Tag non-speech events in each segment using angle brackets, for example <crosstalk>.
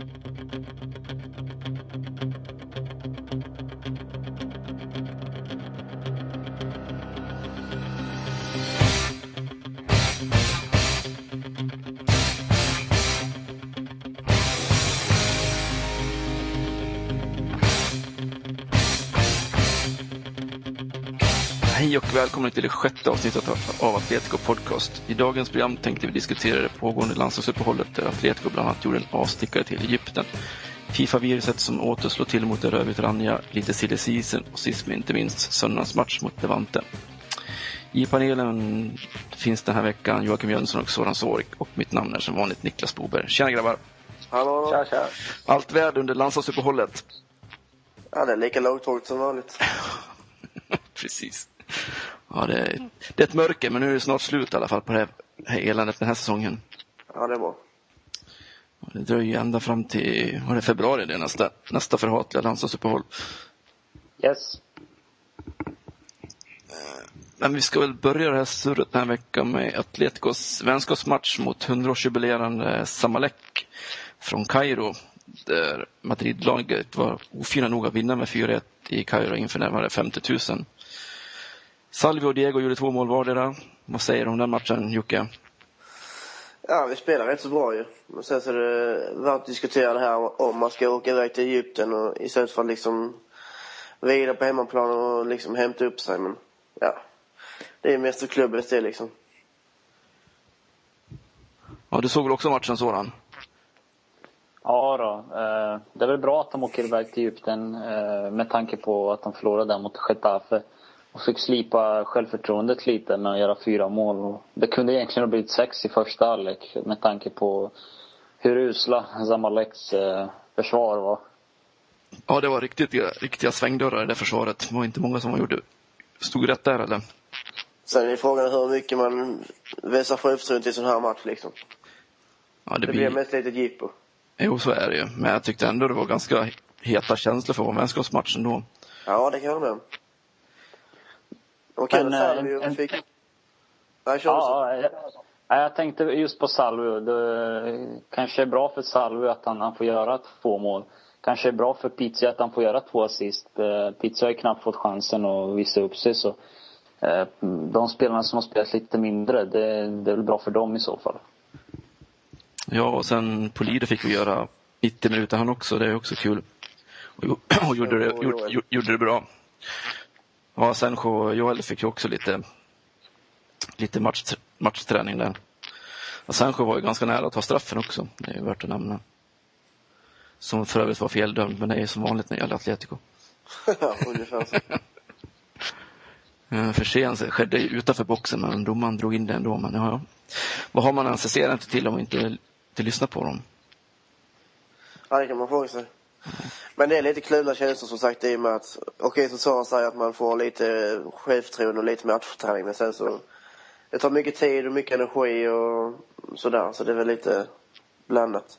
thank you och välkommen till det sjätte avsnittet av Atletico Podcast. I dagens program tänkte vi diskutera det pågående landslagsuppehållet där Atletico bland annat gjorde en avstickare till Egypten. Fifa-viruset som åter slår till mot det rödvita Ranja, lite silly season och sist men inte minst söndagens match mot Levante. I panelen finns den här veckan Joakim Jönsson och Soran Sorik och mitt namn är som vanligt Niklas Boberg. Tjena grabbar! Hallå! Tja, tja. Allt väd under landslagsuppehållet? Ja, det är lika lågtråkigt som vanligt. <laughs> Precis. <laughs> Ja, det är, det är ett mörker, men nu är det snart slut i alla fall på det här, här eländet den här säsongen. Ja, det är bra. Det dröjer ända fram till vad är det, februari, det är nästa, nästa förhatliga landslagsuppehåll. Yes. Men vi ska väl börja det här surret den här veckan med Atleticos vänskapsmatch mot 100-årsjubilerande Samalek från Kairo. Där Madrid-laget var ofina nog att vinna med 4-1 i Kairo inför närmare 50 000. Salvi och Diego gjorde två mål vardera. Vad säger du om den matchen, Jocke? Ja, vi spelar rätt så bra ju. Men sen så är det värt att diskutera det här om man ska åka iväg till Egypten och istället för att liksom vila på hemmaplan och liksom hämta upp sig. Men ja, det är mest för klubbens del liksom. Ja, du såg väl också matchen sådan? Ja då. Eh, det är väl bra att de åker iväg till Egypten eh, med tanke på att de förlorade där mot Getafe. Och fick slipa självförtroendet lite med att göra fyra mål. Det kunde egentligen ha blivit sex i första halvlek med tanke på hur usla Zamaleks eh, försvar var. Ja, det var riktigt, riktiga svängdörrar i det försvaret. Det var inte många som gjorde, stod rätt där eller? Sen är frågan hur mycket man visar självförtroende i sån här match liksom. Ja, det, Det blir... mest lite jippo. Jo, så är det ju. Men jag tyckte ändå det var ganska heta känslor för vara vänskapsmatch ändå. Ja, det kan jag hålla med om. Och kul Men, att eh, Salvi en- fick... Nej, kör. Ja, jag, ja, jag tänkte just på Salvio. Det kanske är bra för Salvio att han, han får göra två mål. Kanske är bra för Pizzi att han får göra två assist. Eh, Pizzi har ju knappt fått chansen att visa upp sig. Så, eh, de spelarna som har spelat lite mindre, det, det är väl bra för dem i så fall. Ja, och sen Polido fick vi göra 90 minuter han också. Det är också kul. Och, och gjorde, det, gjorde- gjorde det bra. Ja, sen och Joel fick ju också lite, lite match, matchträning där. Och Sancho var ju ganska nära att ta straffen också. Det är ju värt att nämna. Som för övrigt var feldömd, men det är ju som vanligt när det gäller Atletico. <laughs> Ja, ungefär så. <laughs> Eh, Förseelse skedde ju utanför boxen, men domaren drog in det ändå. Men ja, ja. Vad har man ens inte till om man inte, inte lyssnar på dem? Ja, det kan man fråga sig. Men det är lite kluvna känslor som sagt i och med att, okej okay, som Sara säger att man får lite självförtroende och lite matchträning men sen så, det tar mycket tid och mycket energi och sådär så det är väl lite blandat.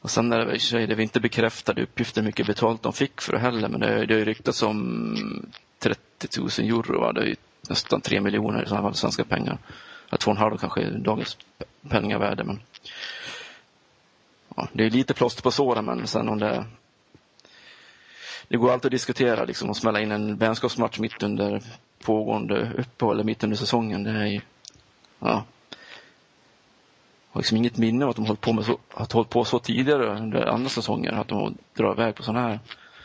Och sen är det väl i och för sig, det är väl inte bekräftade uppgifter hur mycket betalt de fick för det heller, men det, det har ju ryktats om 30 000 euro, va? det är ju nästan 3 miljoner i sådana fall svenska pengar. Ja, två och en halv kanske är dagens penningvärde, men ja, det är lite plåster på såren, men sen om det det går alltid att diskutera liksom, och smälla in en vänskapsmatch mitt under pågående uppehåll, eller mitt under säsongen. Det är ju, ja, har liksom inget minne av att de hållit på med så, att hållit på så tidigare under andra säsonger, att de drar iväg på sådana här.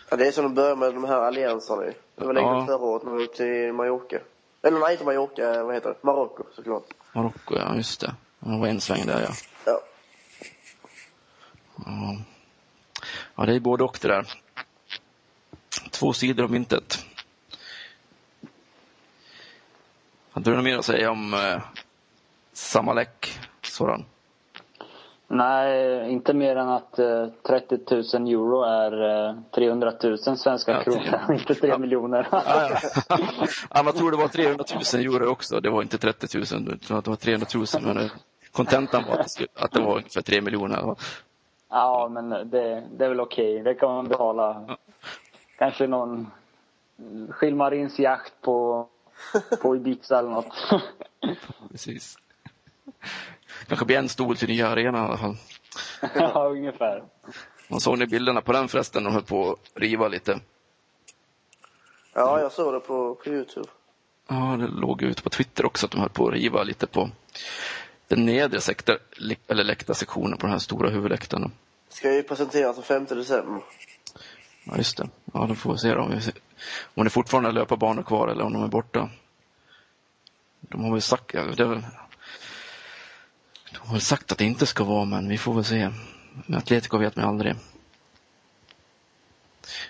Ja, det är som de börjar med de här allianserna ju. Det var likadant Ja. förra året när vi åkte till Mallorca. Eller nej, inte Mallorca, vad heter det? Marocko såklart. Marocko, ja just det. Det var en sväng där ja. Ja. Det är både och det där. Två sidor av myntet. Hade du något mer att säga om eh, Samalek, Soran? Nej, inte mer än att eh, 30 000 euro är eh, 300 000 svenska Ja, kronor, <laughs> inte 3 Ja. miljoner. Ja, ja. ja, man tror det var 300 000 euro också. Det var inte 30 000, jag tror att det var 300 000. Men kontentan var att det, skulle, att det var ungefär 3 miljoner. Ja, men det, det är väl okej. Det kan man betala. Kanske någon skilmarins jakt på, på Ibiza eller något. <laughs> Precis. Kanske blir en stol till nya arenan i alla fall. <laughs> ja, ungefär. Man såg ni bilderna på den förresten? De höll på att riva lite. Ja, jag såg det på, på Youtube. Ja, det låg ute på Twitter också att de höll på att riva lite på den nedre sektor, eller läktarsektionen på den här stora huvudläktaren. Ska ju presenteras den 5 december. Ja, just det. Ja, då får vi se då. Om det fortfarande är löparbanor kvar eller om de är borta. De har väl sagt, ja, det väl, de har väl sagt att det inte ska vara, men vi får väl se. Med Atletico vet man aldrig.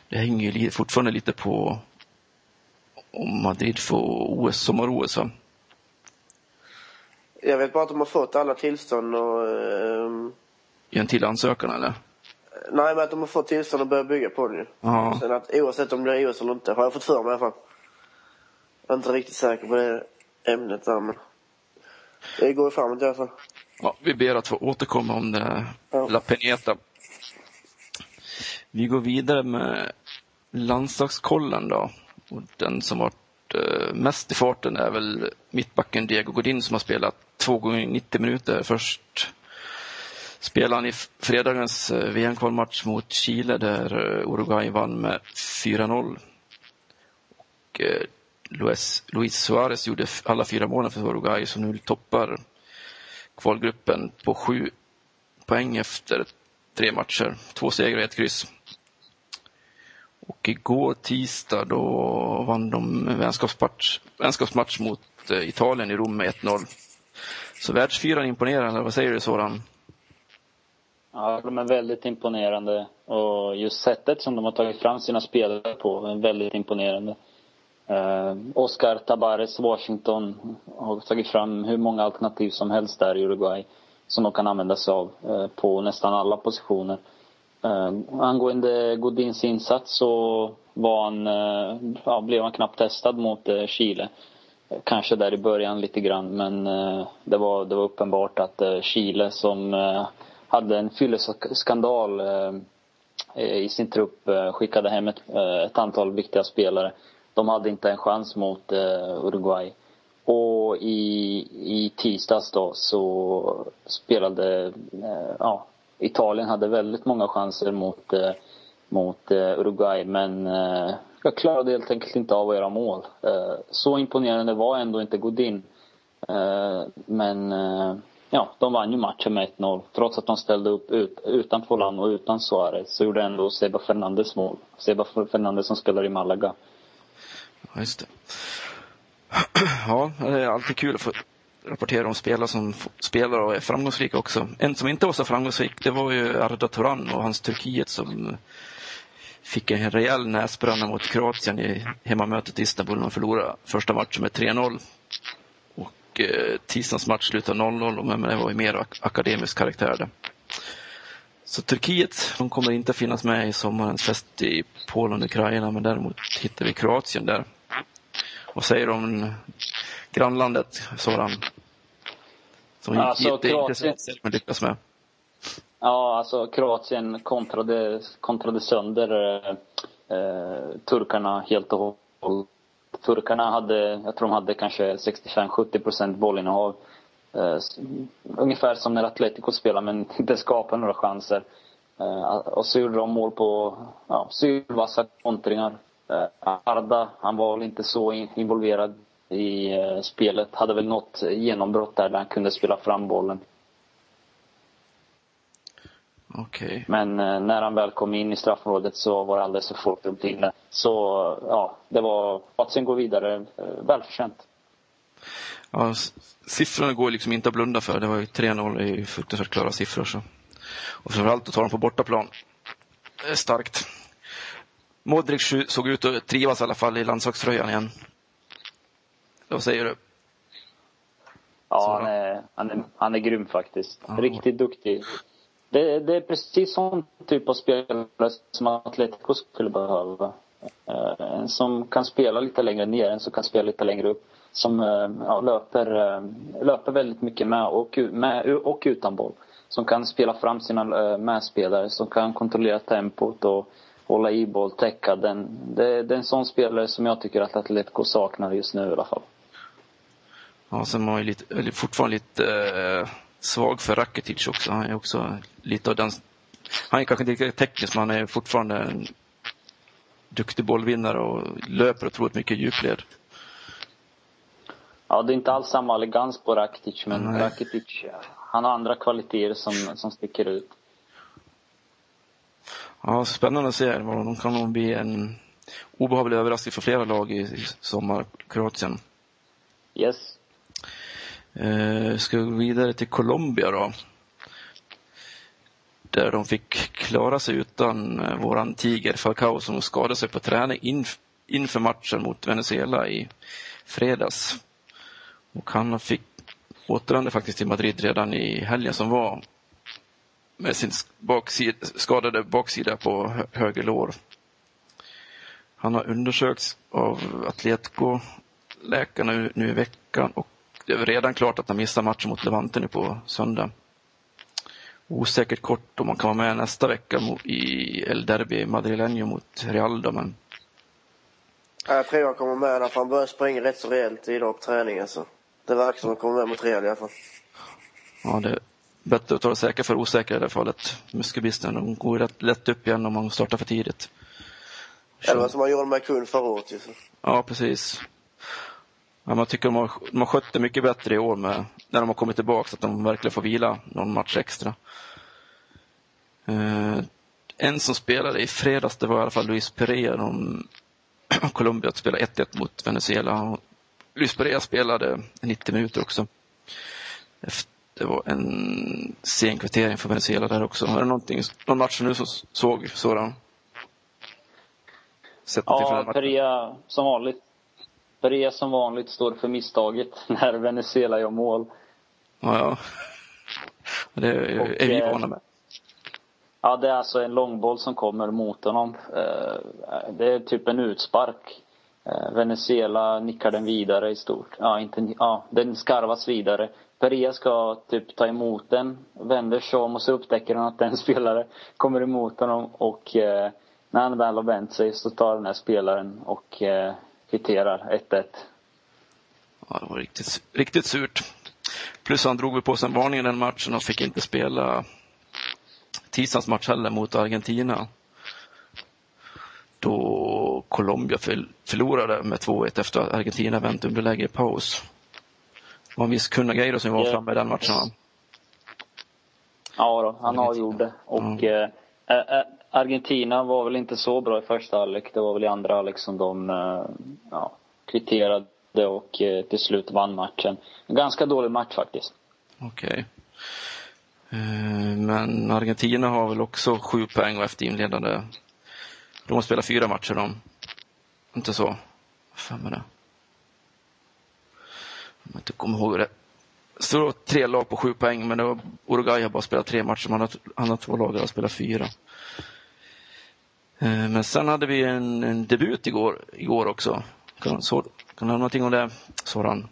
Det hänger ju fortfarande lite på om Madrid får OS, sommar-OS? Jag vet bara att de har fått alla tillstånd och... Eh, Ge en till ansökan eller? Nej, men att de har fått tillstånd att börja bygga på den ju. Ja. Sen att oavsett om det blir OS eller inte, har jag fått för mig i alla fall. Jag är inte riktigt säker på det ämnet där, men... Det går ju framåt i alla fall. Ja, vi ber att få återkomma om det Ja. La Peneta. Vi går vidare med landslagskollen då. Och den som varit mest i farten är väl mittbacken Diego Godin som har spelat två gånger 90 minuter. Först spelade han i fredagens eh, VM-kvalmatch mot Chile där eh, Uruguay vann med 4-0. Och Luis, Luis Suarez gjorde alla fyra målen för Uruguay som nu toppar kvalgruppen på sju poäng efter tre matcher. Två segrar och ett kryss. Och igår tisdag då vann de en vänskapsmatch, vänskapsmatch mot eh, Italien i Rom med 1-0. Så världsfyran imponerar, vad säger du Soran? Ja, de är väldigt imponerande. Och just sättet som de har tagit fram sina spelare på är väldigt imponerande. Eh, Oscar Tabares, Washington, har tagit fram hur många alternativ som helst där i Uruguay. Som de kan använda sig av eh, på nästan alla positioner. Eh, angående Godins insats så var han, eh, ja, blev han knappt testad mot eh, Chile. Kanske där i början lite grann men eh, det, var, det var uppenbart att eh, Chile som eh, hade en fylleskandal eh, i sin trupp eh, skickade hem ett, eh, ett antal viktiga spelare. De hade inte en chans mot eh, Uruguay. Och i, i tisdags då så spelade, eh, ja, Italien hade väldigt många chanser mot, eh, mot eh, Uruguay men eh, jag klarade helt enkelt inte av att göra mål. Så imponerande var ändå inte Godin. Men ja, de vann ju matchen med 1-0. Trots att de ställde upp ut, utan Folano och utan Suarez så gjorde ändå Seba Fernandes mål. Seba Fernandes som spelar i Malaga. Ja, just det. <clears throat> Ja, det är alltid kul att få rapportera om spelare som spelar och är framgångsrika också. En som inte var så framgångsrik, det var ju Arda Turan och hans Turkiet som eh, fick en rejäl näsbränna mot Kroatien i hemmamötet i Istanbul när de förlorade första matchen med 3-0. Och eh, tisdagens match slutade 0-0, men det var ju mer ak- akademisk karaktär det. Så Turkiet, de kommer inte finnas med i sommarens fest i Polen och Ukraina, men däremot hittar vi Kroatien där. Vad säger du om eh, grannlandet, Soran? Som Alltså, inte Kroatien- inte lyckas med. Ja, alltså Kroatien kontrade, kontrade sönder eh, eh, turkarna helt och hållet. Turkarna hade, jag tror de hade kanske 65-70 procent bollinnehav. Eh, ungefär som när Atletico spelar men <laughs> inte skapar några chanser. Eh, och så gjorde de mål på ja, sylvassa kontringar. Eh, Arda, han var väl inte så in- involverad i eh, spelet. Hade väl något genombrott där, där han kunde spela fram bollen. Okej. Men eh, när han väl kom in i straffområdet så var det alldeles för få runt inne. Så ja, det var... Kroatien går vidare eh, välförtjänt. Ja, siffrorna går liksom inte att blunda för. Det var ju 3-0 är ju fruktansvärt klara siffror. Så. Och framförallt att ta dem på bortaplan. Det är starkt. Modric såg ut att trivas i alla fall i landslagströjan igen. Vad säger du? Ja, han är, han, är, han är grym faktiskt. Ja. Riktigt duktig. Det, det är precis sån typ av spelare som Atletico skulle behöva. Eh, En som kan spela lite längre ner, en som kan spela lite längre upp. Som eh, ja, löper, eh, löper väldigt mycket med och, med och utan boll. Som kan spela fram sina medspelare, som kan kontrollera tempot och hålla i boll, täcka den. Det, det är en sån spelare som jag tycker att Atletico saknar just nu i alla fall. Ja, sen var ju lite, eller fortfarande lite eh, svag för Rakitic också. Han är också lite av den... Han är kanske inte riktigt teknisk, men han är fortfarande en duktig bollvinnare och löper otroligt mycket djupled. Ja, det är inte alls samma elegans på Rakitic, men Nej. Rakitic, han har andra kvaliteter som, som sticker ut. Ja, spännande att se. De kan nog bli en obehaglig överraskning för flera lag i sommar, Kroatien. Yes. Eh, ska vi gå vidare till Colombia då. Där de fick klara sig utan eh, våran tiger Falcao som skadade sig på träning inf inför matchen mot Venezuela i fredags. Och han fick återvände faktiskt till Madrid redan i helgen som var med sin baksida, skadade baksida på höger lår. Han har undersökts av Atletico-läkarna nu, nu i veckan och det är redan klart att han missar matchen mot Levante nu på söndag. Osäkert kort om man kan vara med nästa vecka i El Derby Madrileño mot Real då, men Ja, Jag tror han kommer med där, för han börjar springa rätt så rejält idag på träning alltså. Det verkar som att han kommer med mot Real i alla fall. ja, det är bättre att ta det säkra för osäkra i det här fallet. Muskelbisten, de går rätt lätt upp igen om man startar för tidigt. Eller vad som han gjorde med Kun förra året så. Ja, precis. Ja, man tycker de har, de har skött det mycket bättre i år med, när de har kommit tillbaka, så att de verkligen får vila någon match extra. Eh, en som spelade i fredags, det var i alla fall Luis Perea. De, <clears throat> Colombia spelade 1-1 mot Venezuela. Luis Perea spelade 90 minuter också. Det var en sen kvittering för Venezuela där också. Är det någonting, någon match som du så, såg, sådan? Sett den Ja? Perea som vanligt. Perea som vanligt står för misstaget <laughs> när Venezuela gör mål. Ja, ja. Det är, Och, är vi eh, vana med. Ja, det är alltså en långboll som kommer mot honom. Eh, Det är typ en utspark. Eh, Venezuela nickar den vidare i stort. Ja, inte, ja, den skarvas vidare. Perea ska typ ta emot den, vänder sig om och så upptäcker han att den <laughs> spelare kommer emot honom och eh, när han väl har vänt sig så tar den här spelaren och eh, kvitterar 1-1. Ja, det var riktigt, riktigt surt. Plus han drog på sig en varning i den matchen och fick inte spela tisdagens match heller mot Argentina. Då Colombia förl- förlorade med 2-1 efter att Argentina vänt underläge i paus. Det var en viss Kunnageiro som var Ja. framme i den matchen. Ja, då, han avgjorde. Och eh, eh, Argentina var väl inte så bra i första halvlek. Det var väl i andra halvlek som de eh, ja, kvitterade och eh, till slut vann matchen. En ganska dålig match faktiskt. Okej. Okay. Men Argentina har väl också sju poäng och efter inledande. De har spelat fyra matcher de. Inte så? Vad fan är det? Om jag inte kommer ihåg det. Så det var tre lag på sju poäng, men det var Uruguay har bara spelat tre matcher, De andra- två lagen har spelat fyra. Eh, Men sen hade vi en, en debut igår, igår också. Kan, så, kan du ha någonting om det, Soran?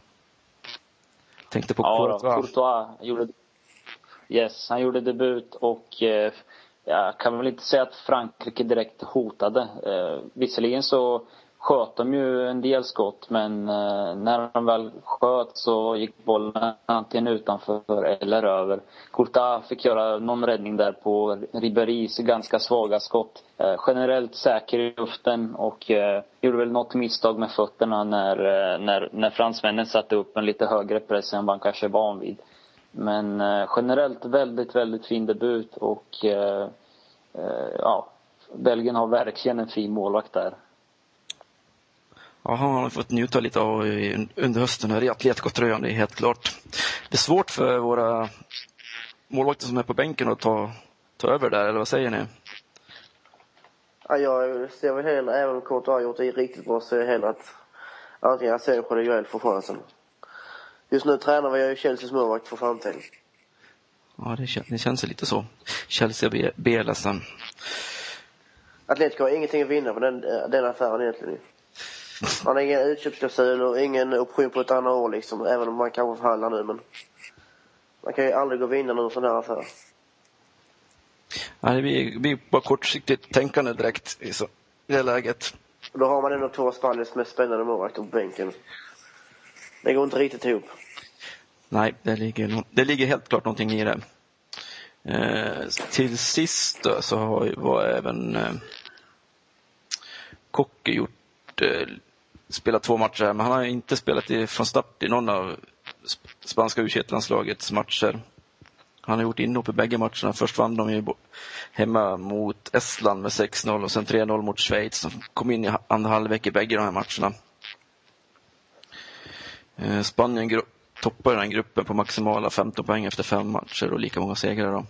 Tänkte på Ja, Courtois. Courtois gjorde, yes, han gjorde debut och eh, jag kan väl inte säga att Frankrike direkt hotade. Eh, visserligen så sköt de ju en del skott men eh, när de väl sköt så gick bollen antingen utanför eller över. Courtois fick göra någon räddning där på Riberis ganska svaga skott. Eh, generellt säker i luften och eh, gjorde väl något misstag med fötterna när, när, när fransmännen satte upp en lite högre press än vad han kanske är van vid. Men generellt väldigt, väldigt fin debut och ja, Belgien har verkligen en fin målvakt där. Ja, han har fått njuta lite av under hösten här i Atletico-tröjan, det är helt klart. Det är svårt för våra målvakter som är på bänken att ta, ta över där, eller vad säger ni? Ja, jag ser väl hellre, även om Courtois har gjort det riktigt bra, så är jag hellre att antingen Asensio eller Joel får chansen. Just nu tränar vi ju Chelseas målvakt för framtiden. Ja, det, kän- det känns lite så. Chelsea B-ledsen. Atletico har ingenting att vinna på den, den affären egentligen. Han har ingen utköpsklausul och ingen option på ett annat år liksom, även om man kanske förhandlar nu men man kan ju aldrig gå och vinna någon sån här affär. Nej, det blir, blir bara kortsiktigt tänkande direkt i, så, i det läget. Och då har man ändå två av Spaniens mest spännande målvakter på bänken. Det går inte riktigt ihop. Nej, det ligger, det ligger helt klart någonting i det. Eh, till sist då, så har, var även eh, Kocke gjort, eh, spelat två matcher här, men han har inte spelat i, från start i någon av spanska u landslagets matcher. Han har gjort inhopp i bägge matcherna. Först vann de ju hemma mot Estland med 6-0 och sen 3-0 mot Schweiz. De kom in i andra halvlek i bägge de här matcherna. Eh, Spanien toppar den gruppen på maximala 15 poäng efter fem matcher och lika många segrar. Då.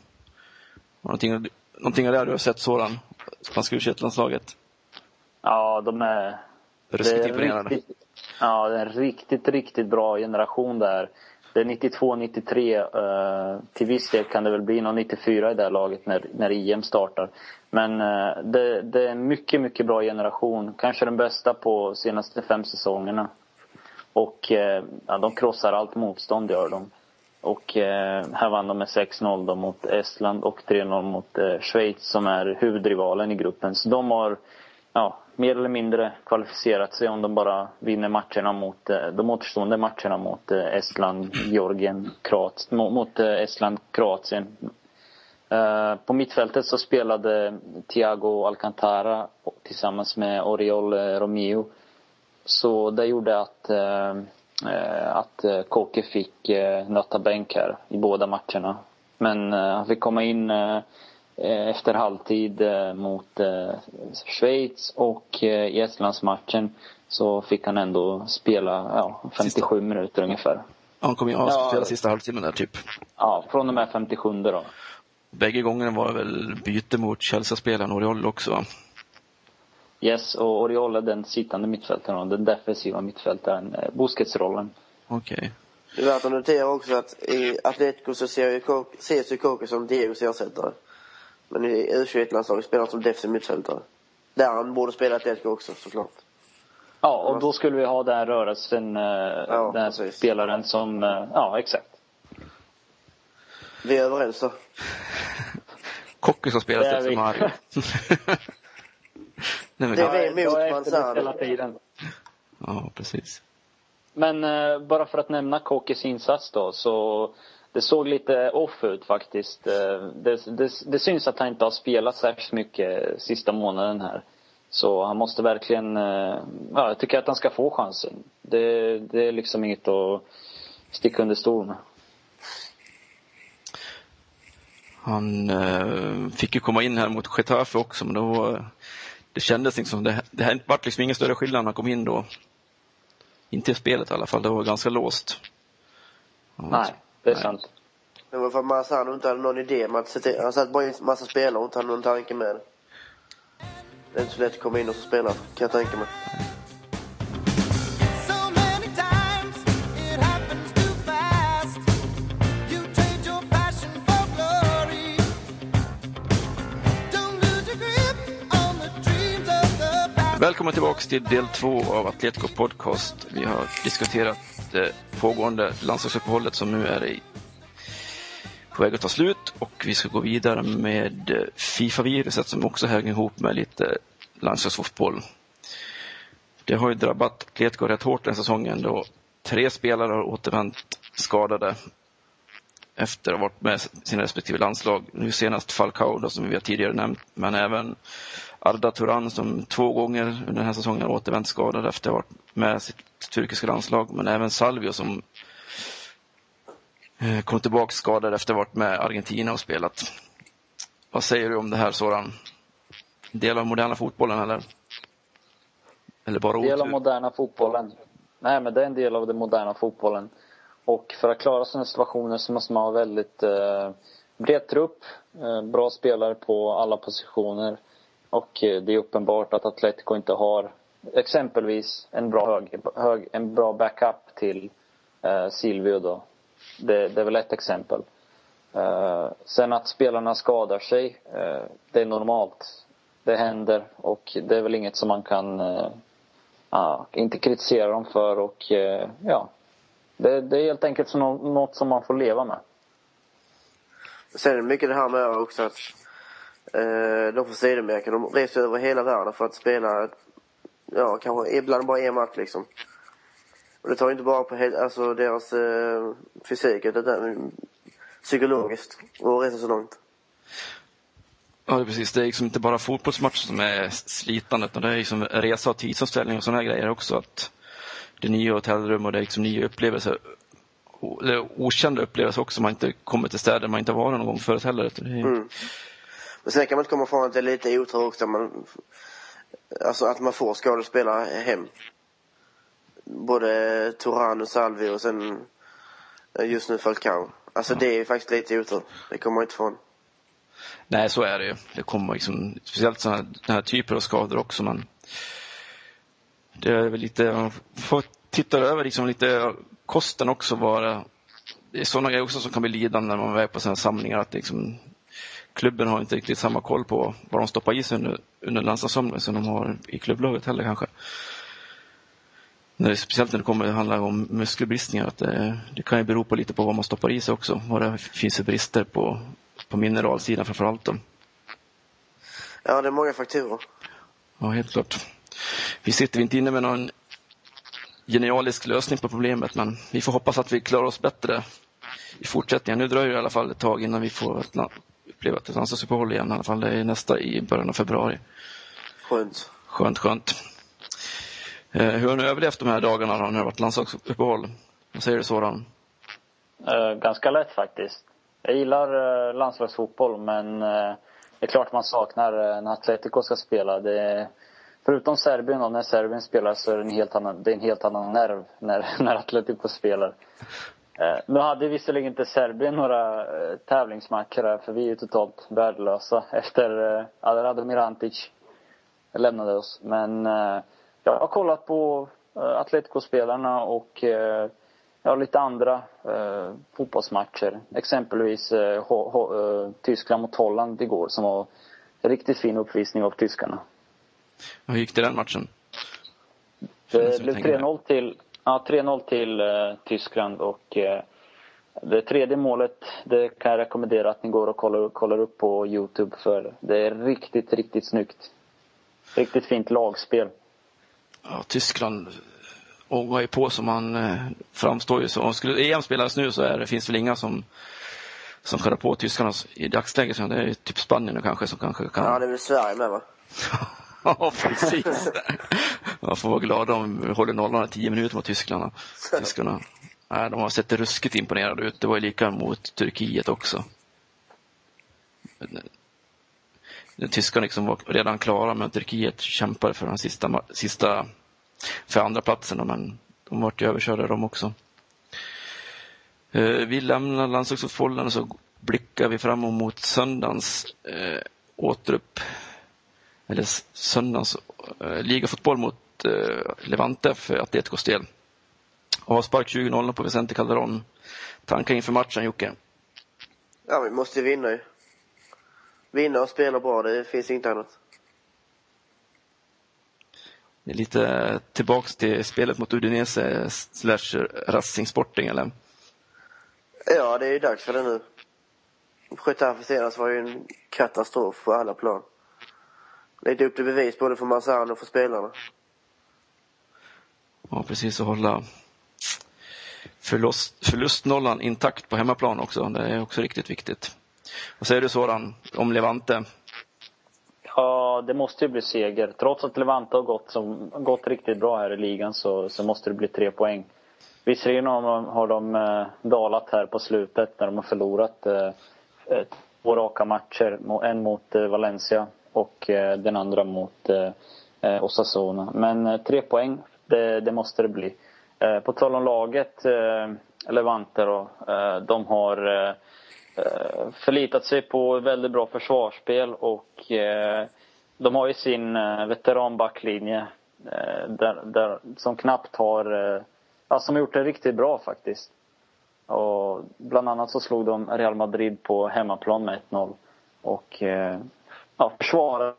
Någonting, någonting av det du har sett sådan, spanska u landslaget Ja, de är... Ruskigt imponerande. Ja, det är en riktigt, riktigt bra generation där. Det är 92, 93. Eh, till viss del kan det väl bli någon 94 i det här laget när, när EM startar. Men eh, det, det, är en mycket, mycket bra generation. Kanske den bästa på senaste fem säsongerna. Och eh, ja, de krossar allt motstånd, gör de. Och eh, här vann de med 6-0 mot Estland och 3-0 mot eh, Schweiz som är huvudrivalen i gruppen. Så de har ja, mer eller mindre kvalificerat sig om de bara vinner matcherna mot eh, de återstående matcherna mot eh, Estland, Georgien, Kroatien, mot eh, Estland, Kroatien. På mittfältet så spelade Thiago Alcantara tillsammans med Oriol Romeo. Så det gjorde att, att Koke fick nöta bänk här i båda matcherna. Men han fick komma in efter halvtid eh, mot eh, Schweiz och i Estlandsmatchen så fick han ändå spela ja, 57 sista. minuter ungefär. Han kom in och ja, spela sista halvtimmen där typ. Ja, från och med 57 då. Bägge gångerna var det väl byte mot Chelsea-spelaren Oriol också Yes, och Oriol är den sittande mittfältaren, den defensiva mittfältaren, Busquets-rollen. Okej. Okay. Det är värt att notera också att i Atletico så ses ju Coque som Diegos ersättare. Men i U21-landslaget spelar han som defensiv mittfältare. Där han borde spela Atletico också såklart. Ja, och då skulle vi ha den rörelsen, eh, ja, den precis. spelaren som, eh, ja exakt. Vi är överens då. <laughs> Kocke som spelar efter Mario. <laughs> Nej, men, det är vi mot Manzano. Ja, precis. Men eh, bara för att nämna Kockes insats då, så det såg lite off ut faktiskt. Eh, det, det, det syns att han inte har spelat särskilt mycket sista månaden här. Så han måste verkligen, eh, ja jag tycker att han ska få chansen. Det, det är liksom inget att sticka under stol med. Han eh, fick ju komma in här mot Getafe också men då det kändes liksom, det, det vart liksom ingen större skillnad när han kom in då. Inte i spelet i alla fall, det var ganska låst. Nej det är Nej. sant. Det var för att Massano inte hade någon idé att sätta Han satt bara in massa spelare och inte hade någon tanke med det. Det är inte så lätt att komma in och spela, kan jag tänka mig. Välkommen tillbaka till del två av Atletico Podcast. Vi har diskuterat det pågående landslagsuppehållet som nu är i, på väg att ta slut och vi ska gå vidare med eh, Fifa-viruset som också hänger ihop med lite landslagsfotboll. Det har ju drabbat Atletico rätt hårt den säsongen då tre spelare har återvänt skadade efter att ha varit med sina respektive landslag. Nu senast Falcao då, som vi har tidigare nämnt, men även Arda Turan som två gånger under den här säsongen återvänt skadad efter att ha varit med sitt turkiska landslag. Men även Salvio som eh, kom tillbaka skadad efter att ha varit med Argentina och spelat. Vad säger du om det här Soran? Del av moderna fotbollen eller? Eller bara otur? Del av moderna fotbollen. Nej, men det är en del av den moderna fotbollen. Och för att klara sådana situationer så måste man ha väldigt eh, bred trupp, eh, bra spelare på alla positioner. Och eh, det är uppenbart att Atletico inte har exempelvis en bra, hög, hög en bra backup till eh, Silvio då. Det, det, är väl ett exempel. Eh, sen att spelarna skadar sig, eh, det är normalt. Det händer och det är väl inget som man kan eh, ah, inte kritisera dem för och eh, ja. Det, det, är helt enkelt som något som man får leva med. Sen är det mycket det här med också att Eh, de från Sydamerika, de reser över hela världen för att spela, ja kanske ibland bara en match liksom. Och det tar inte bara på alltså, deras eh, fysik, utan det är psykologiskt. Och resa så långt. Ja, det är precis. Det är liksom inte bara fotbollsmatcher som är slitande, utan det är liksom resa och tidsomställning och sådana grejer också. Att det är nya hotellrum och det är liksom nya upplevelser. Eller okända upplevelser också, man inte kommer till städer man inte varit någon gång förut heller. Det är... mm. Men sen kan man inte komma ifrån att det är lite otur också. Man, alltså att man får skådespelare hem. Både Turan och Salvi och sen eh, just nu Falcao. Alltså ja. det är faktiskt lite otur. Det kommer man inte ifrån. Nej, så är det ju. Det kommer liksom, speciellt sådana den här typer av skador också. Men det är väl lite, man får titta över liksom lite kosten också bara. Det är sådana grejer också som kan bli lidande när man är på sådana samlingar. Att liksom, klubben har inte riktigt samma koll på vad de stoppar i sig under, under landslagssamlingen som de har i klubblaget heller kanske. När det, speciellt när det kommer handlar om muskelbristningar. Att det, det, kan ju bero på lite på vad man stoppar i sig också. Vad det finns för brister på, på mineralsidan framför allt. Då. Ja, det är många faktorer. Ja, helt klart. Vi sitter inte inne med någon genialisk lösning på problemet, men vi får hoppas att vi klarar oss bättre i fortsättningen. Nu dröjer det i alla fall ett tag innan vi får uppleva ett landslagsuppehåll igen. I alla fall det är nästa i början av februari. Skönt. Skönt, skönt. Eh, hur har ni överlevt de här dagarna när det har varit landslagsuppehåll? Vad säger du Soran? Uh, ganska lätt faktiskt. Jag gillar uh, landslagsfotboll men uh, det är klart man saknar uh, när Atletico ska spela. Det, förutom Serbien och när Serbien spelar så är det en helt annan, det är en helt annan nerv när, <laughs> när Atletico spelar. Nu hade visserligen inte Serbien några tävlingsmatcher här för vi är ju totalt värdelösa <laughs> efter Radomir Mirantic lämnade oss. Men jag har kollat på Atletico-spelarna och ja, lite andra eh, fotbollsmatcher. Exempelvis eh, ho, ho, eh, Tyskland mot Holland igår som var en riktigt fin uppvisning av tyskarna. Hur gick det den matchen? Det blev 3-0 till, ja, 3-0 till eh, Tyskland och eh, det tredje målet, det kan jag rekommendera att ni går och kollar, kollar upp på Youtube för det är riktigt, riktigt snyggt. Riktigt fint lagspel. Ja, Tyskland ångar ju på som han eh, framstår ju som. Skulle EM spelas nu så är det, finns väl inga som som skäller på tyskarna i dagsläget. Så det är typ Spanien nu kanske som kanske kan... Ja, det är väl Sverige med va? <laughs> ja, precis. <laughs> Man får vara glad om vi håller nollan i tio minuter mot tyskarna. Tyskarna. Nej, de har sett ruskigt imponerade ut. Det var ju lika mot Turkiet också. Eh, tyskarna liksom var redan klara men Turkiet kämpade för den sista, sista för andra platsen men de vart ju överkörda de också. Eh, vi lämnar landslagsfotbollen och så blickar vi fram emot söndagens eh, återupp eller söndagens eh, ligafotboll mot eh, Levante för Atleticos del. Avspark 20-0 på Vicente Calderon. Tankar inför matchen Jocke? Ja, vi måste vinna ju. Vinna och spela bra, det finns inte annat. Det är lite tillbaks till spelet mot Udinese slash Racing Sporting eller? Ja, det är ju dags för det nu. Getafe senast var ju en katastrof på alla plan. Lite upp till bevis både för Marzano och för spelarna. Ja, precis. Att hålla förlust, förlustnollan intakt på hemmaplan också. Det är också riktigt viktigt. Vad säger du Soran om Levante? Ja, det måste ju bli seger. Trots att Levante har gått, som, gått riktigt bra här i ligan så, så måste det bli tre poäng. Visserligen har de, har de eh, dalat här på slutet när de har förlorat eh, eh två raka matcher. En mot eh, Valencia och eh, den andra mot eh, eh Osasuna. Men eh, tre poäng, det, det, måste det bli. Eh, på tal om laget, eh, Levante då. Eh, de har Eh, förlitat sig på väldigt bra försvarsspel och eh, de har ju sin veteranbacklinje där, där, som knappt har, ja, som har gjort det riktigt bra faktiskt. Och bland annat så slog de Real Madrid på hemmaplan med 1-0 och ja, försvarade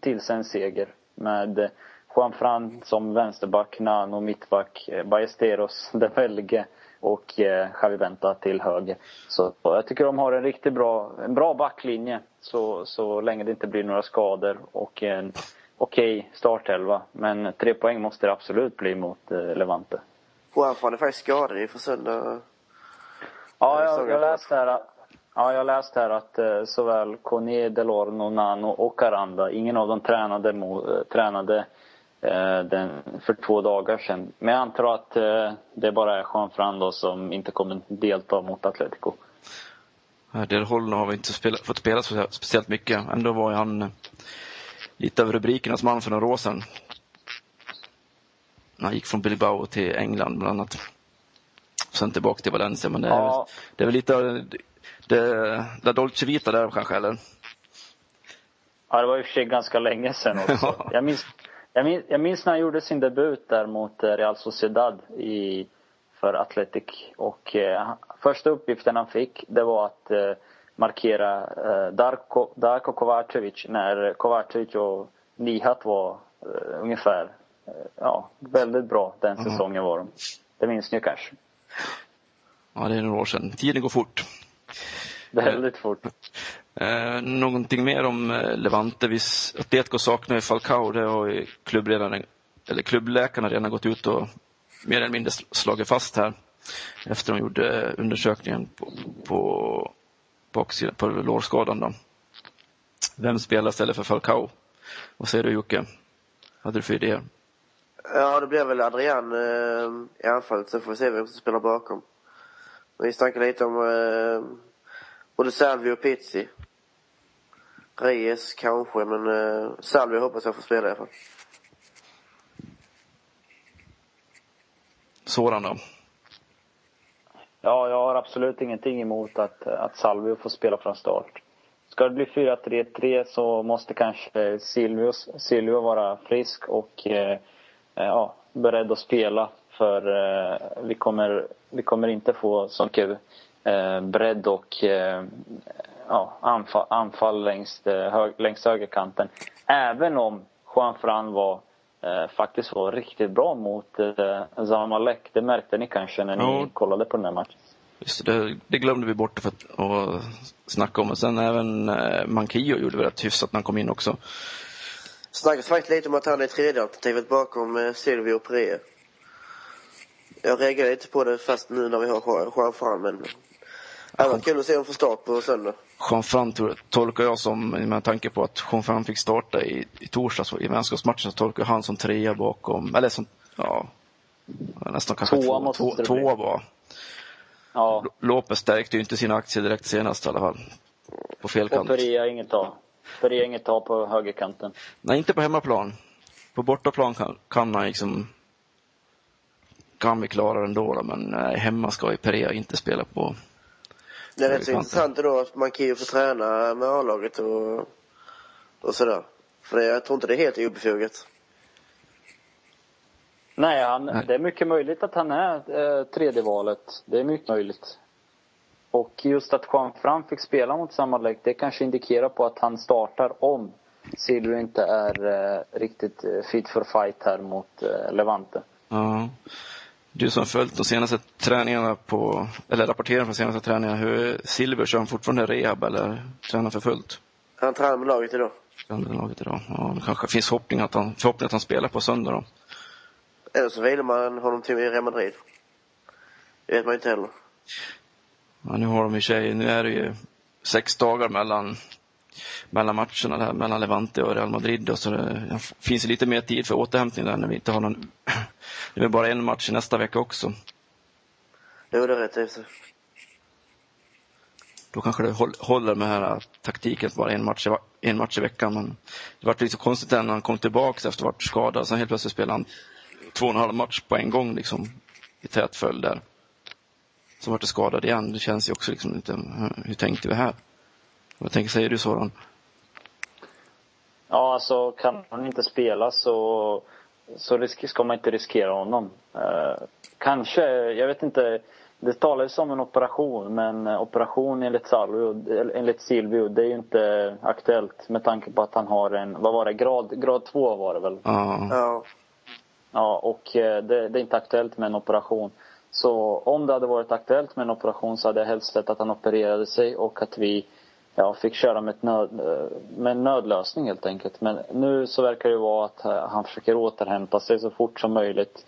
till sig en seger med Juan Fran som vänsterback, Nano mittback, Ballesteros, <laughs> De Belge och eh, Javi Venta till höger. Så jag tycker de har en riktigt bra, en bra backlinje så, så länge det inte blir några skador och en okej okay startelva. Men tre poäng måste det absolut bli mot eh, Levante. Juanfran är faktiskt skadad inför söndag. Ja, jag, jag läste här, ja, jag läste här att eh, såväl Kone, Delorno, Nano och Aranda, ingen av dem tränade, mo, eh, tränade eh, den, för två dagar sedan. Men jag antar att eh, det bara är Juan Fran då som inte kommer delta mot Atletico. Del Holno har vi inte spelat, fått spela speciellt mycket. Ändå var han eh, lite av rubrikernas man för några år sedan. Han gick från Bilbao till England bland annat. Sen tillbaka till Valencia, men det är, Ja. det är väl lite det, det Dolce Vita där kanske, eller? Ja, det var i och för sig ganska länge sedan också. <laughs> Ja. Jag minns, jag, minns, jag minns när han gjorde sin debut där mot eh, Real Sociedad i, för Athletic. Och eh, första uppgiften han fick, det var att eh, markera eh, Darko, Darko Kovacevic när Kovacevic och Nihat var eh, ungefär, eh, ja, väldigt bra den Mhm. säsongen var de. Det minns ni kanske? Ja, det är några år sedan. Tiden går fort. Väldigt fort. Eh, någonting mer om eh, Levante? Vi, Atletico saknar ju Falcao. Det har klubbledaren, eller klubbläkarna redan gått ut och mer eller mindre slagit fast här. Efter de gjorde eh, undersökningen på, på, baksidan, på lårskadan. Då. Vem spelar istället för Falcao? Vad säger du Jocke? Vad hade du för idéer? Ja, det blir väl Adrian eh, i anfallet. Sen får vi se vem som spelar bakom. Vi snackade lite om eh, både Salvi och Pizzi. Reyes kanske, men eh, Salvi hoppas jag får spela i alla fall. Soran då? Ja, jag har absolut ingenting emot att, att Salvio får spela från start. Ska det bli 4-3-3 så måste kanske Silvius, Silvio vara frisk och eh, ja, beredd att spela. För eh, vi, kommer, vi kommer inte få så mycket eh, bredd och eh, ja, anfall, anfall längs, eh, hög, längs högerkanten. Även om Juan Fran var eh, faktiskt var riktigt bra mot eh, Zamalek. Det märkte ni kanske när ni Ja. kollade på den här matchen. Just det, det glömde vi bort för att, att snacka om. Men sen även eh, Manquillo gjorde väl rätt hyfsat när han kom in också. Snackas faktiskt lite om att han är tredje alternativet bakom eh, Silvio och Perea. Jag reagerar lite på det fast nu när vi har Juan- Fran, men det varit kul att se honom få start på söndag. Jean Fran tror- tolkar jag som, med tanke på att Jean Fran fick starta i, i torsdags i vänskapsmatchen, så tolkar jag han som trea bakom, eller som, ja, nästan kanske Tvåa två, två, tvåa var. Ja, Lopez stärkte ju inte sina aktier direkt senast i alla fall. På fel och kant. Perea inget ta. Perea inget ta på högerkanten. Nej, inte på hemmaplan. På bortaplan kan, kan han liksom kan vi klara det ändå då, men hemma ska ju Perea inte spela på. Det är rätt så intressant då att Manquillo får träna med A-laget och, och sådär. För det, jag tror inte det är helt obefogat. Nej, han, Nej. det är mycket möjligt att han är eh, tredje valet. Det är mycket möjligt. Och just att Juan Fran fick spela mot Zamalek, det kanske indikerar på att han startar om Silvio inte är eh, riktigt eh, fit for fight här mot eh, Levante. Ja. Du som följt de senaste träningarna på, eller rapporteringen från senaste träningarna, hur Silver kör han fortfarande rehab eller tränar för fullt? Han tränar med laget idag. Andra laget idag. Ja, det kanske finns hoppning att han, förhoppning att han spelar på söndag då. Eller så vilar man honom till Real Madrid. Det vet man inte heller. Ja, nu har de i sig, nu är det ju sex dagar mellan, mellan matcherna där, mellan Levante och Real Madrid då, så det finns lite mer tid för återhämtning där när vi inte har någon, <clears throat> det är bara en match nästa vecka också. Jo, det är rätt och. Då kanske det håll- håller med den här taktiken att bara en match, en match i veckan. Men det var lite konstigt när han kom tillbaka efter att ha varit skadad. Sen helt plötsligt spelade han två och en halv match på en gång liksom, i tät följd där. Så vart det skadad igen. Det känns ju också liksom lite, hur- hur tänkte vi här? Vad tänker, säger du Soran? Ja, alltså kan han inte spela så, så risk, ska man inte riskera honom. Eh, kanske, jag vet inte. Det talades om en operation, men eh, operation enligt, eller enligt Silvio, det är ju inte aktuellt med tanke på att han har en, vad var det, grad, grad 2 var det väl? Ja, Ja. Ja, och eh, det, det är inte aktuellt med en operation. Så om det hade varit aktuellt med en operation så hade jag helst sett att han opererade sig och att vi ja, fick köra med, ett nöd, med en nödlösning helt enkelt. Men nu så verkar det vara att eh, han försöker återhämta sig så fort som möjligt.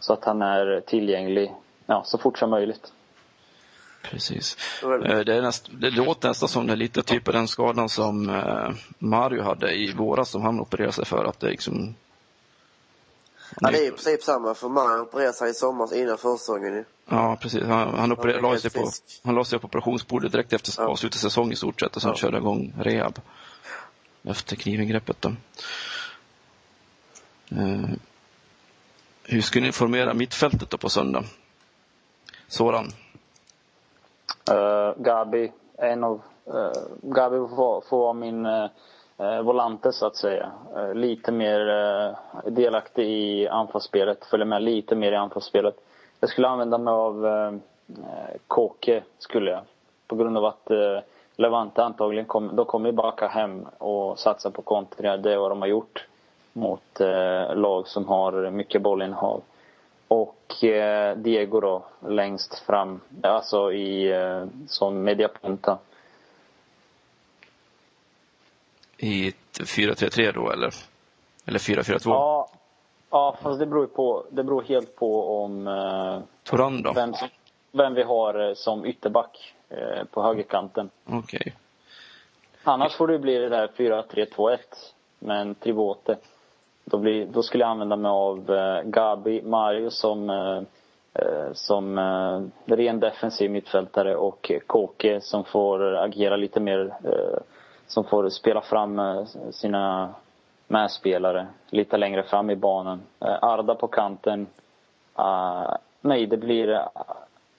så att han är tillgänglig ja, så fort som möjligt. Precis. Eh, Det, är näst, det låter nästan som det är lite typ av den skadan som eh, Mario hade i våras som han opererade sig för. Att det liksom... Ja, det är i princip samma för man opererade sig i somras innan försäsongen ju. Ja, precis. Han, han, operer, Han är la helt sig på, han la sig på operationsbordet direkt efter Ja. avslutad säsong i stort sett och sen Ja. körde igång rehab. Efter knivingreppet då. Eh, hur ska ni formera mittfältet då på söndag? Soran? Uh, Gabi, en av, uh, Gabi får, får vara min uh, Eh, volante så att säga. Eh, lite mer eh, delaktig i anfallsspelet, följer med lite mer i anfallsspelet. Jag skulle använda mig av eh, eh Kåke, skulle jag. På grund av att eh, Levante antagligen kom, de kommer backa hem och satsa på kontringar. Det är vad de har gjort mot eh, lag som har mycket bollinnehav. Och eh, Diego då längst fram, alltså i, eh, som mediapunta. I ett 4-3-3 då eller? Eller 4-4-2? Ja, ja, fast det beror på, det beror helt på om eh, Toran då? vem, vem vi har eh, som ytterback eh, på högerkanten. Okej. Annars får det bli det där 4-3-2-1 med en trivote. Då, blir, då skulle jag använda mig av eh, Gabi, Mario som, eh, eh, som eh, ren defensiv mittfältare och Kåke som får agera lite mer, eh, som får spela fram eh, sina medspelare lite längre fram i banan. Eh, Arda på kanten. Ah, nej, det blir... eh,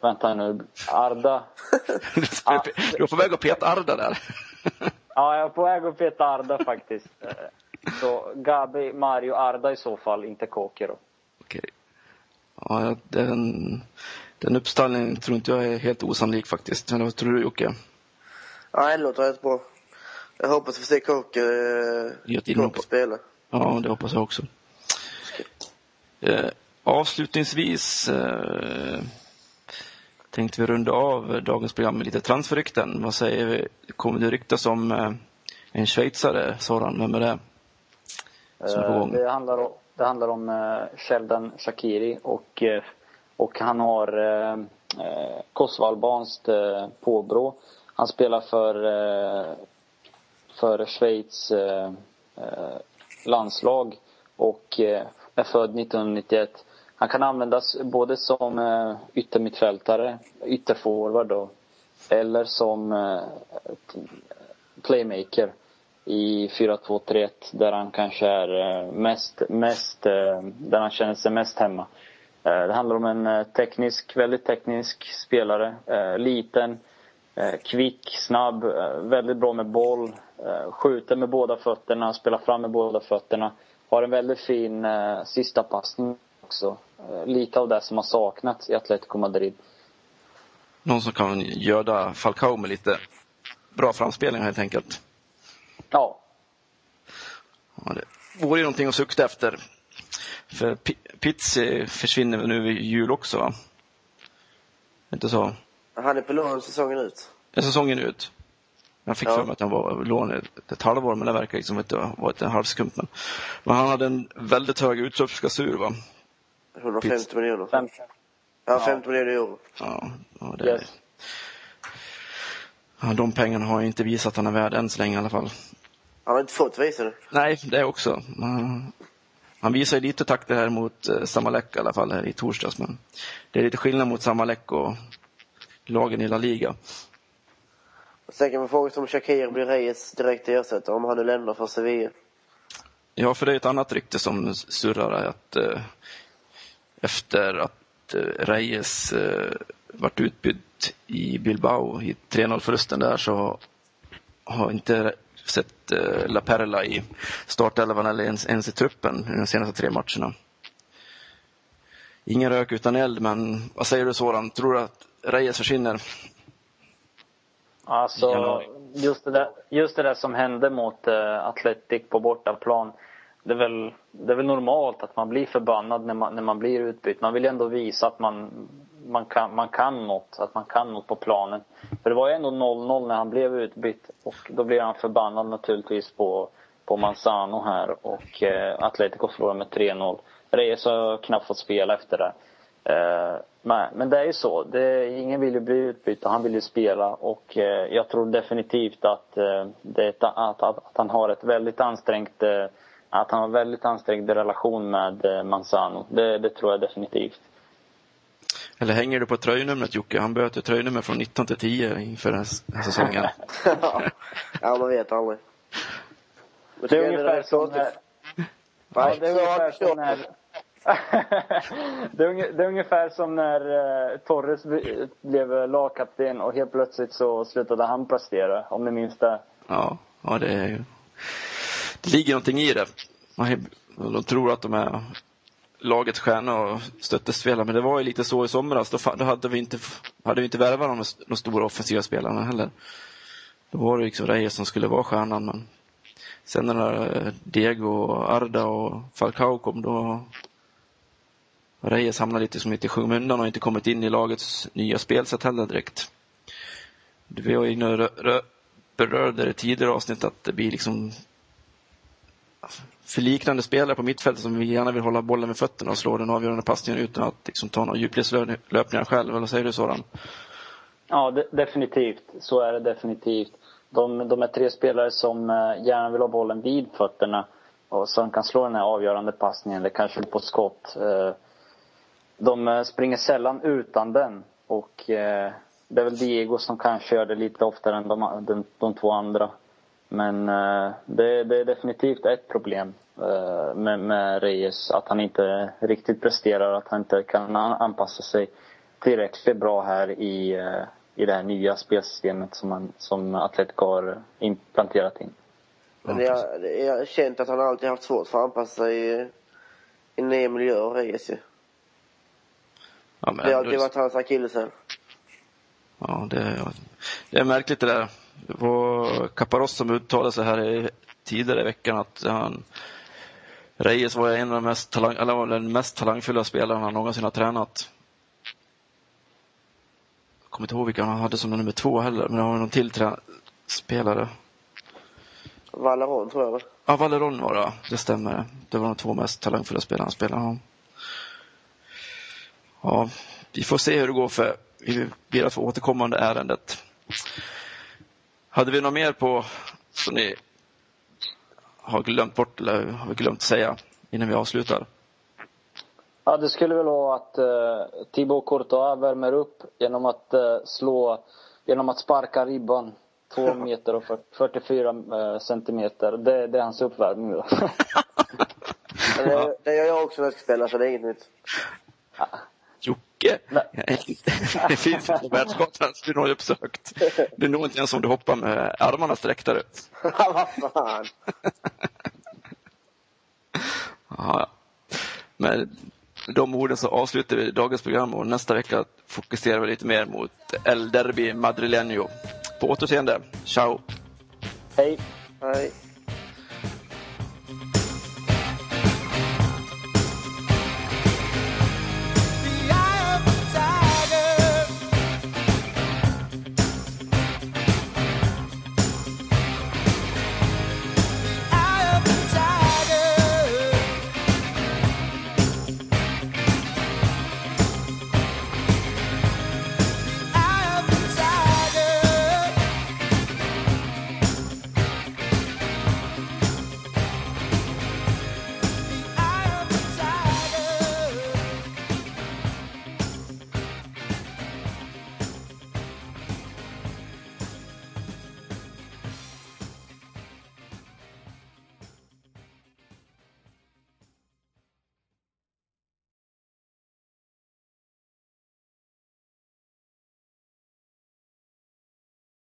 vänta nu. Arda. <laughs> du var på väg att peta Arda där. <laughs> Ja, jag är på väg att peta Arda faktiskt. Så Gabi, Mario, Arda i så fall, inte Kåke då. Okej. Ja, den, den uppställningen tror inte jag är helt osannolik faktiskt. Men vad tror du Jocke? Ja, det låter rätt bra. Jag hoppas vi får se Kåke eh. Kåke spela. Ja, det hoppas jag också. Eh, avslutningsvis eh, tänkte vi runda av dagens program med lite transferrykten. Vad säger vi? Kommer det ryktas om eh, en schweizare, Soran? Vem är det? Som Eh, gång. Det handlar om, det handlar om eh, Sheldon Shakiri och, eh, och han har eh, eh, kosovoalbanskt eh, påbrå. Han spelar för, eh, för Schweiz eh, eh, landslag och eh, är född 1991. Han kan användas både som eh, yttermittfältare, ytterforward då, eller som eh, playmaker i 4-2-3-1 där han kanske är eh, mest, mest eh, där han känner sig mest hemma. Eh, Det handlar om en eh, teknisk, väldigt teknisk spelare. Eh, Liten, eh, kvick, snabb, eh, väldigt bra med boll. eh, Skjuter med båda fötterna, spelar fram med båda fötterna. Har en väldigt fin eh, sista passning också. Eh, Lite av det som har saknats i Atletico Madrid. Någon som kan göda Falcao med lite bra framspelningar helt enkelt. Ja, Ja, det vore ju någonting att sukta efter. För Pi- Pizzi försvinner nu vid jul också va? Inte så? Han är på lån säsongen ut. Är säsongen ut? Jag fick Ja. för mig att han var lån ett, ett halvår, men det verkar liksom inte ha varit en halvskump. Men, men han hade en väldigt hög utköpsklausul va? 150 Pizza. miljoner. fem, Ja, 50 miljoner euro. Ja, ja, det, yes. ja, de pengarna har ju inte visat att han är värd än så länge i alla fall. Han har inte fått visa det. Nej, det också. Han visar ju lite takter här mot eh, Samalek i alla fall här i torsdags. Men det är lite skillnad mot Samalek och lagen i La Liga. Sen kan man fråga sig om Shakir blir Reyes direkt ersättare om han nu lämnar för Sevilla. Ja, för det är ett annat rykte som surrar att eh, efter att eh, Reyes eh, vart utbytt i Bilbao i 3-0-förlusten där så har inte sett eh, La Perla i startelvan eller ens, ens i truppen i de senaste tre matcherna. Ingen rök utan eld, men vad säger du Soran? Tror du att Reyes försvinner? Alltså, just det, där, just det där som hände mot uh, Atletic på bortaplan. Det är, väl, det är väl normalt att man blir förbannad när man, när man blir utbytt. Man vill ju ändå visa att man, man, kan, man kan något, att man kan något på planen. För det var ju ändå 0-0 när han blev utbytt och då blev han förbannad naturligtvis på på Manzano här och eh, Atletico förlorar med 3-0. Reyes har knappt fått spela efter det. Eh, men, det är ju så. Det, ingen vill ju bli utbytt han vill ju spela och eh, jag tror definitivt att, eh, det, att, att, att, han har ett väldigt ansträngt eh, att han har väldigt ansträngd relation med Manzano. Det, det tror jag definitivt. Eller hänger du på tröjnumret Jocke? Han byter tröjnummer från 19 till 10 inför den här säsongen. <laughs> ja, man vet aldrig. Det är ungefär som när... Ja, <laughs> det är ungefär som när... det, är, det är ungefär som när Torres blev lagkapten och helt plötsligt så slutade han prestera, om ni minns det. Ja, ja det är ju... Det ligger någonting i det. Man, de tror att de är lagets stjärna och stöttespelare, men det var ju lite så i somras. Då, då hade vi inte, hade vi inte värvat de, de stora offensiva spelarna heller. Då var det liksom Reyes som skulle vara stjärnan, men sen när eh, Diego, Arda och Falcao kom, då Reyes hamnade lite som lite i skymundan och inte kommit in i lagets nya spelsätt heller direkt. Vi var inne och berörde det tidigare avsnitt att det blir liksom förliknande spelare på mittfältet som vi gärna vill hålla bollen med fötterna och slå den avgörande passningen utan att liksom, ta några djupledslöpningar själv. Eller säger du Soran? Ja, de definitivt. Så är det definitivt. De, de är tre spelare som eh, gärna vill ha bollen vid fötterna och som kan slå den här avgörande passningen eller kanske på skott. Eh, de eh, springer sällan utan den och det är väl Diego som kanske gör det lite oftare än de, de, de två andra. Men det, det, är definitivt ett problem med, med Reyes. Att han inte riktigt presterar, att han inte kan anpassa sig tillräckligt bra här i, i det här nya spelsystemet som, man, som Atletico har implanterat in. Men jag, jag har känt att han alltid haft svårt för att anpassa sig i, i nya miljöer, Reyes ju. Ja, det har alltid varit hans akilleshäl. Ja, det, det är märkligt det där. Det var Caparros som uttalade sig här tidigare i veckan att han Reyes var en av de mest, talang, eller den mest talangfulla spelarna han någonsin har tränat. Kommer inte ihåg vilka han hade som nummer två heller, men det var någon till spelare. Valeron tror jag va? Ja, Valeron var det, det stämmer. Det var de två mest talangfulla spelarna han spelade. Ja, vi får se hur det går för vi ber att få återkommande ärendet. Hade vi något mer på som ni har glömt bort eller har glömt säga innan vi avslutar? Ja, det skulle väl vara att uh, Thibaut Courtois värmer upp genom att uh, slå, genom att sparka ribban två meter och 44 uh, eh, centimeter. Det, det är hans uppvärmning då. <laughs> det, det gör jag också när jag ska spela, så det är inget nytt. Jocke, det finns inte världskartan som du har uppsökt. Det är nog inte ens om du hoppar med armarna sträckta ut. <laughs> Vad fan. <laughs> ja, men de orden så avslutar vi dagens program och nästa vecka fokuserar vi lite mer mot El Derby Madrileño. På återseende. Ciao! Hej! Hej!